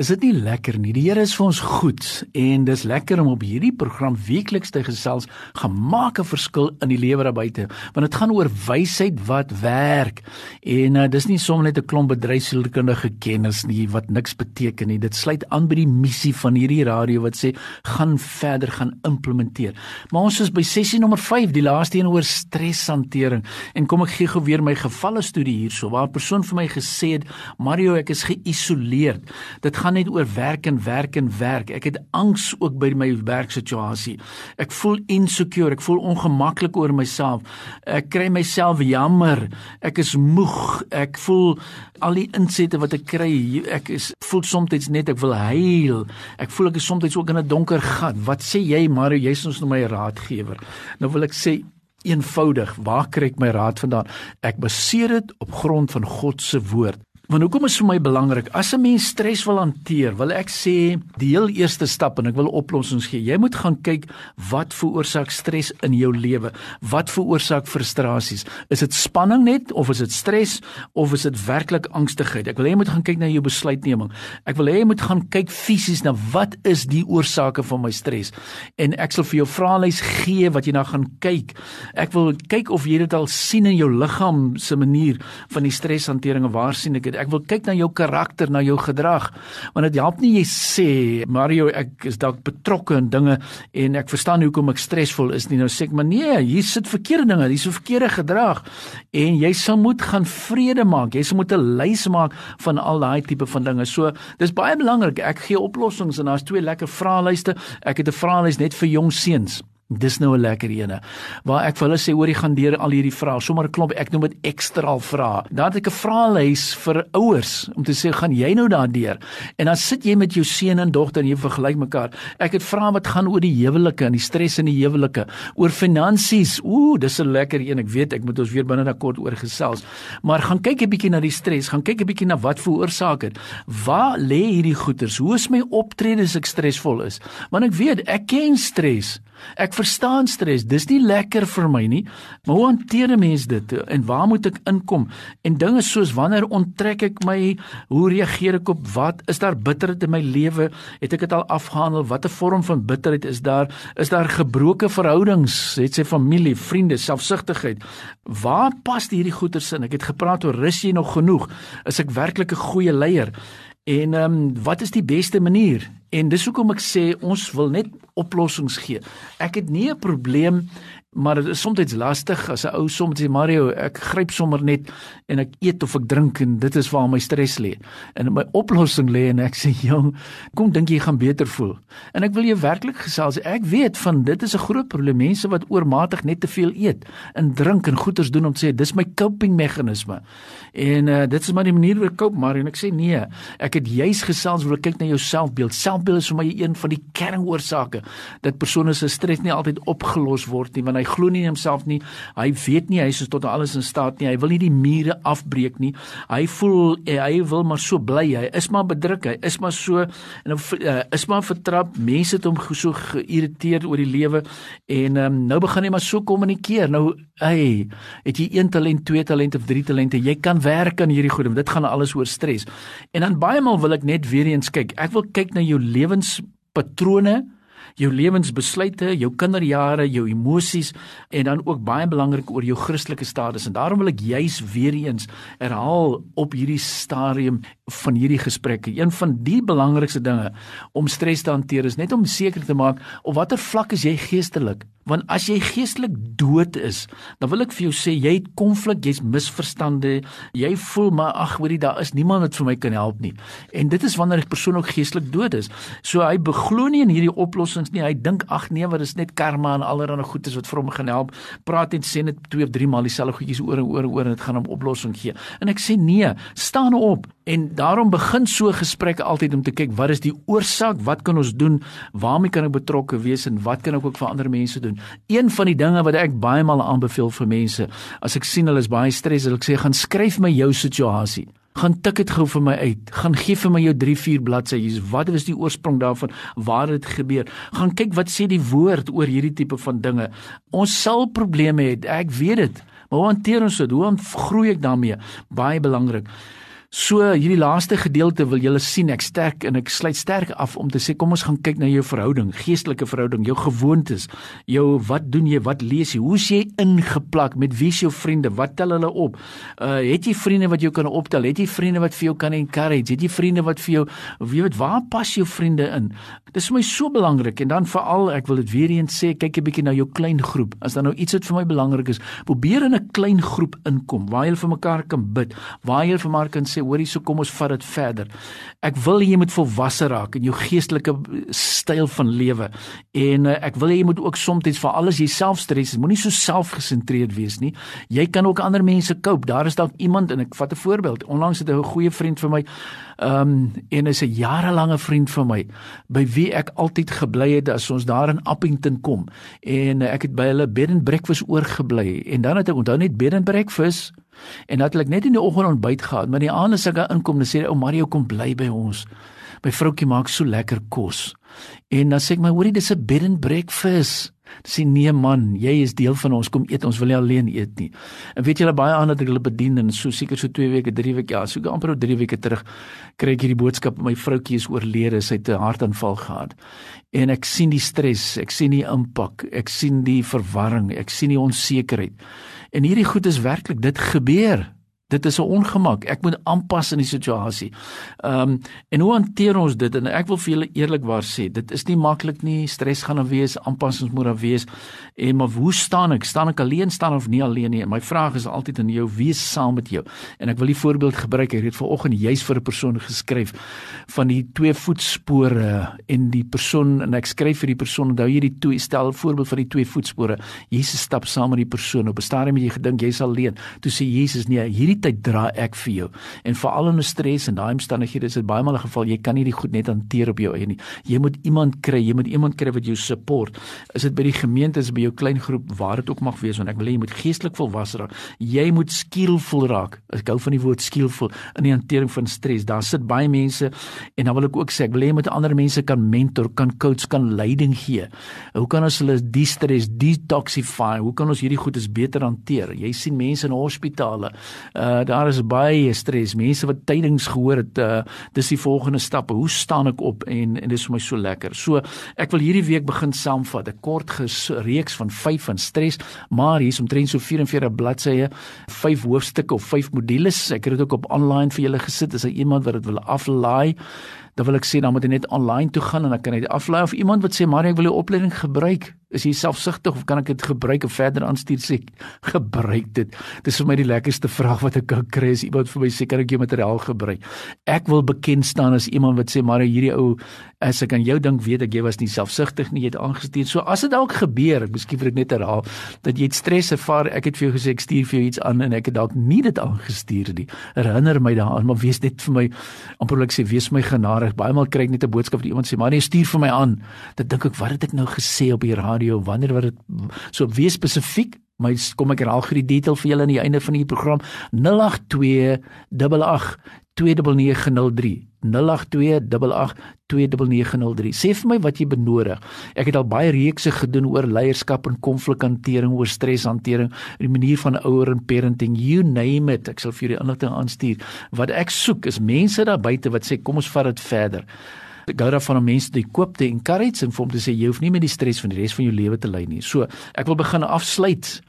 Is dit nie lekker nie? Die Here is vir ons goed en dis lekker om op hierdie program weekliks te gesels, gemaak 'n verskil in die lewe daar buite, want dit gaan oor wysheid wat werk. En uh, dis nie sommer net 'n klomp bedryfsielkundige kennis nie wat niks beteken nie. Dit sluit aan by die missie van hierdie radio wat sê gaan verder gaan implementeer. Maar ons is by sessie nommer 5, die laaste een oor streshantering. En kom ek gee gou weer my gevalle studie hierso waar 'n persoon vir my gesê het, "Mario, ek is geïsoleerd." Dit gaan net oor werk en werk en werk. Ek het angs ook by my werksituasie. Ek voel insecure, ek voel ongemaklik oor myself. Ek kry myself jammer. Ek is moeg. Ek voel al die insette wat ek kry, ek is voel soms net ek wil huil. Ek voel ek is soms ook in 'n donker gat. Wat sê jy, Mario? Jy's ons nou my raadgewer. Nou wil ek sê eenvoudig, waar kry ek my raad vandaan? Ek baseer dit op grond van God se woord. Want hoekom is vir my belangrik? As 'n mens stres wil hanteer, wil ek sê die heel eerste stap en ek wil oplossings gee. Jy moet gaan kyk wat veroorsaak stres in jou lewe? Wat veroorsaak frustrasies? Is dit spanning net of is dit stres of is dit werklik angstigheid? Ek wil hê jy moet gaan kyk na jou besluitneming. Ek wil hê jy moet gaan kyk fisies na wat is die oorsake van my stres? En ek sal vir jou vraelys gee wat jy na gaan kyk. Ek wil kyk of jy dit al sien in jou liggaam se manier van die streshantering en waar sien ek dit? Ek wil kyk na jou karakter, na jou gedrag. Want dit help nie jy sê Mario ek is dalk betrokke in dinge en ek verstaan hoekom ek stresvol is nie. Nou sê ek maar nee, hier sit verkeerde dinge, hier is so verkeerde gedrag en jy sal moet gaan vrede maak. Jy sal moet 'n lys maak van al daai tipe van dinge. So dis baie belangrik. Ek gee oplossings en daar's twee lekker vraelyste. Ek het 'n vraelys net vir jong seuns. Dis nou 'n lekker ene. Waar ek vir hulle sê hoor jy gaan deur al hierdie vrae, sommer 'n klomp ek noem dit ekstra vrae. Dan het ek 'n vraelys vir ouers om te sê gaan jy nou daardeur? En dan sit jy met jou seun en dogter en jy vergelyk mekaar. Ek het vrae wat gaan oor die huwelike en die stres in die huwelike, oor finansies. Ooh, dis 'n lekker een. Ek weet ek moet ons weer binne 'n kort oor gesels. Maar gaan kyk 'n bietjie na die stres, gaan kyk 'n bietjie na wat veroorsaak dit. Waar lê hierdie goeters? Hoe is my optrede as ek stresvol is? Want ek weet ek ken stres. Ek verstaan stres. Dis nie lekker vir my nie. Maar hoe hanteer 'n mens dit en waar moet ek inkom? En dinge soos wanneer onttrek ek my? Hoe reageer ek op wat? Is daar bitterheid in my lewe? Het ek dit al afgehandel? Watter vorm van bitterheid is daar? Is daar gebroke verhoudings? Het sy familie, vriende, selfsugtigheid? Waar pas hierdie goeters in? Ek het gepraat oor rus jy nog genoeg? Is ek werklik 'n goeie leier? En ehm um, wat is die beste manier? En dis hoekom ek sê ons wil net oplossings gee. Ek het nie 'n probleem maar dit is soms lastig as 'n ou soms sê Mario, ek gryp sommer net en ek eet of ek drink en dit is waar my stres lê. En my oplossing lê en ek sê jong, kom dink jy gaan beter voel. En ek wil jou werklik gesels. Ek weet van dit is 'n groot probleem mense wat oormatig net te veel eet en drink en goeters doen om te sê dis my coping meganisme. En uh, dit is maar die manier hoe ek cope, Mario en ek sê nee. Ek het juis gesels wil kyk na jou selfbeeld. Selfbeeld is vir my een van die kernoorsake dat persone se stres nie altyd opgelos word nie want hy glo nie in homself nie. Hy weet nie hy is tot alles in staat nie. Hy wil nie die mure afbreek nie. Hy voel eh, hy wil maar so bly. Hy is maar bedruk. Hy is maar so en uh, is maar vertrap. Mense het hom so geïrriteerd oor die lewe en um, nou begin hy maar so kommunikeer. Nou hey, het jy een talent, twee talente of drie talente? Jy kan werk aan hierdie goede. Dit gaan alles oor stres. En dan baie maal wil ek net weer eens kyk. Ek wil kyk na jou lewenspatrone jou lewensbesluite, jou kinderjare, jou emosies en dan ook baie belangrik oor jou Christelike status. En daarom wil ek juis weer eens herhaal op hierdie stadium van hierdie gesprekke. Een van die belangrikste dinge om stres te hanteer is net om seker te maak op watter vlak is jy geestelik? Want as jy geestelik dood is, dan wil ek vir jou sê jy het konflik, jy's misverstande, jy voel maar ag, hoorie, daar is niemand wat vir my kan help nie. En dit is wanneer 'n persoon ook geestelik dood is. So hy beglo nie in hierdie oplossings nie. Hy dink ag nee, wat is net karma en allerlei goedes wat vir hom gaan help. Praat net sê net twee of drie maal dieselfde goedjies oor en oor en oor en dit gaan hom oplossing gee. En ek sê nee, staan op. En daarom begin so gesprekke altyd om te kyk wat is die oorsaak, wat kan ons doen, waarmee kan ek betrokke wees en wat kan ek ook vir ander mense doen? Een van die dinge wat ek baie maal aanbeveel vir mense, as ek sien hulle is baie stres, ek sê gaan skryf my jou situasie. Gaan tik dit gou vir my uit. Gaan gee vir my jou 3-4 bladsye. Wat is die oorsprong daarvan? Waar het dit gebeur? Gaan kyk wat sê die woord oor hierdie tipe van dinge. Ons sal probleme hê, ek weet dit. Maar hoe hanteer ons dit? Hoe groei ek daarmee? Baie belangrik. So hierdie laaste gedeelte wil julle sien ek sterk en ek sluit sterk af om te sê kom ons gaan kyk na jou verhouding, geestelike verhouding, jou gewoontes, jou wat doen jy, wat lees jy, hoe's jy ingeplak, met wie is jou vriende, wat tel hulle op? Uh het jy vriende wat jou kan optel? Het jy vriende wat vir jou kan encourage? Het jy vriende wat vir jou weet waar pas jou vriende in? Dis vir my so belangrik en dan veral ek wil dit weer eens sê, kyk 'n bietjie na jou klein groep. As daar nou iets wat vir my belangrik is, probeer in 'n klein groep inkom waar jy vir mekaar kan bid, waar jy vir mekaar kan sê hoorie, so kom ons vat dit verder. Ek wil jy moet volwasse raak in jou geestelike styl van lewe. En uh, ek wil jy moet ook soms vir alles jouself stres, moenie so selfgesentreerd wees nie. Jy kan ook ander mense cope. Daar is dalk iemand en ek vat 'n voorbeeld. Onlangs het 'n goeie vriend vir my ehm um, en is 'n jarelange vriend van my by wie ek altyd gebly het as ons daar in Appington kom en uh, ek het by hulle bed and breakfast oorgebly en dan het ek onthou net bed and breakfast En dat ek net in die oggend ontbyt gehad, maar die aand as ek daar inkom, dan sê hy ou Mario kom bly by ons. My vroutjie maak so lekker kos. En dan sê ek my hoorie dis 'n bed and breakfast. Sê nee man, jy is deel van ons, kom eet, ons wil nie alleen eet nie. En weet julle baie aan dat ek hulle bedien en so seker so 2 weke, 3 weke, ja, so amper 3 weke terug kry ek hierdie boodskap, my vroutjie is oorlede, sy het 'n hartaanval gehad. En ek sien die stres, ek sien die impak, ek sien die verwarring, ek sien die onsekerheid. En hierdie goed is werklik dit gebeur. Dit is 'n ongemak. Ek moet aanpas in die situasie. Ehm um, en hoe hanteer ons dit? En ek wil vir julle eerlikwaar sê, dit is nie maklik nie. Stres gaan daar wees, aanpassings moet daar wees. En maar hoe staan ek? Staan ek alleen staan of nie alleen nie? En my vraag is altyd aan jou, wie is saam met jou? En ek wil die voorbeeld gebruik. Ek het vanoggend juis vir 'n persoon geskryf van die twee voetspore en die persoon en ek skryf vir die persoon, onthou jy die twee stel voorbeeld van die twee voetspore. Jesus stap saam met die persoon. Op 'n stadium het jy gedink jy's alleen. Toe sê Jesus nee, hierdie tyd dra ek vir jou. En veral in 'n stres en daai omstandighede is dit baie maal 'n geval jy kan nie die goed net hanteer op jou eie nie. Jy moet iemand kry, jy moet iemand kry wat jou support. Is dit by die gemeente, is by jou klein groep, waar dit ook mag wees, want ek wil hê jy moet geestelik volwasse raak. Jy moet skillful raak. Ek hou van die woord skillful in die hantering van stres. Daar sit baie mense en dan wil ek ook sê ek wil hê jy moet ander mense kan mentor, kan coach, kan leiding gee. Hoe kan ons hulle de-stress, detoxify? Hoe kan ons hierdie goed is beter hanteer? Jy sien mense in hospitale. Uh Uh, daar is baie stres. Mense wat tydings gehoor het, uh, dis die volgende stappe. Hoe staan ek op en en dit is vir my so lekker. So, ek wil hierdie week begin saamvat. 'n Kort reeks van 5 van stres, maar hier is omtrent so 44 bladsye, 5 hoofstukke of 5 modules. Ek het dit ook op online vir julle gesit as iemand wat dit wil aflaai dan wil ek sê dan moet jy net online toe gaan en dan kan jy dit aflaai. Of iemand wat sê maar ek wil jou opleiding gebruik. Is jy selfsugtig of kan ek dit gebruik en verder aanstuur? Sê gebruik dit. Dis vir my die lekkerste vraag wat ek kan kry. Is iemand vir my sê kan ek jou materiaal gebruik? Ek wil bekend staan as iemand wat sê maar hierdie ou as ek aan jou dink weet ek jy was nie selfsugtig nie jy het aangestuur. So as dit dalk gebeur ek miskien vir ek net herhaal dat jy het stres ervaar ek het vir jou gesê ek stuur vir jou iets aan en ek het dalk nie dit aangestuur nie. Herinner my daaraan maar wees net vir my amper wil ek sê wees my genadig baie maal kry ek net 'n boodskap wat iemand sê maar nee stuur vir my aan. Dan dink ek wat het ek nou gesê op die radio? Wanneer wat dit so? Wees spesifiek my kom ek herhaal gou die detail vir julle aan die einde van die program. 082 88 29903 082882903 sê vir my wat jy benodig. Ek het al baie reekse gedoen oor leierskap en konflikhantering oor streshantering die manier van ouer en parenting you name it. Ek sal vir julle inligting aanstuur. Wat ek soek is mense daar buite wat sê kom ons vat dit verder gou daarvan om mense te koop te encourage en vir hom te sê jy hoef nie met die stres van die res van jou lewe te ly nie. So, ek wil begin afsluit.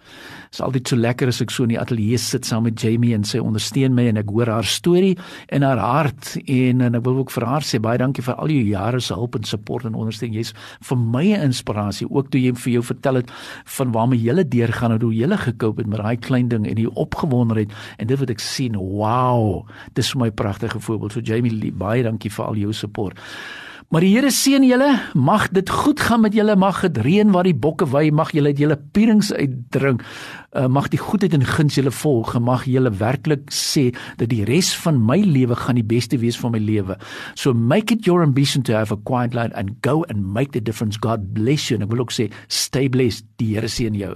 Dit is altyd so lekker as ek so in die ateljee sit saam met Jamie en sy ondersteun my en ek hoor haar storie en haar hart en en ek wil ook vir haar sê baie dankie vir al jou jare se hulp en support en ondersteuning. Jy's vir my 'n inspirasie ook toe jy vir jou vertel het van waarmee jy deurgaan en hoe jy gekoop het met daai klein ding en die opgewondenheid en dit wat ek sien, wow. Dis vir my pragtige voorbeeld. So Jamie, baie dankie vir al jou support. Maar die Here seën julle, mag dit goed gaan met julle, mag dit reën waar die bokke wy, mag julle uit julle pierings uitdrink. Uh, mag die goedheid en guns julle volg, mag julle werklik sê dat die res van my lewe gaan die beste wees van my lewe. So make it your ambition to have a quiet life and go and make the difference. God bless you. En ek wil ook sê stay blessed. Die Here seën jou.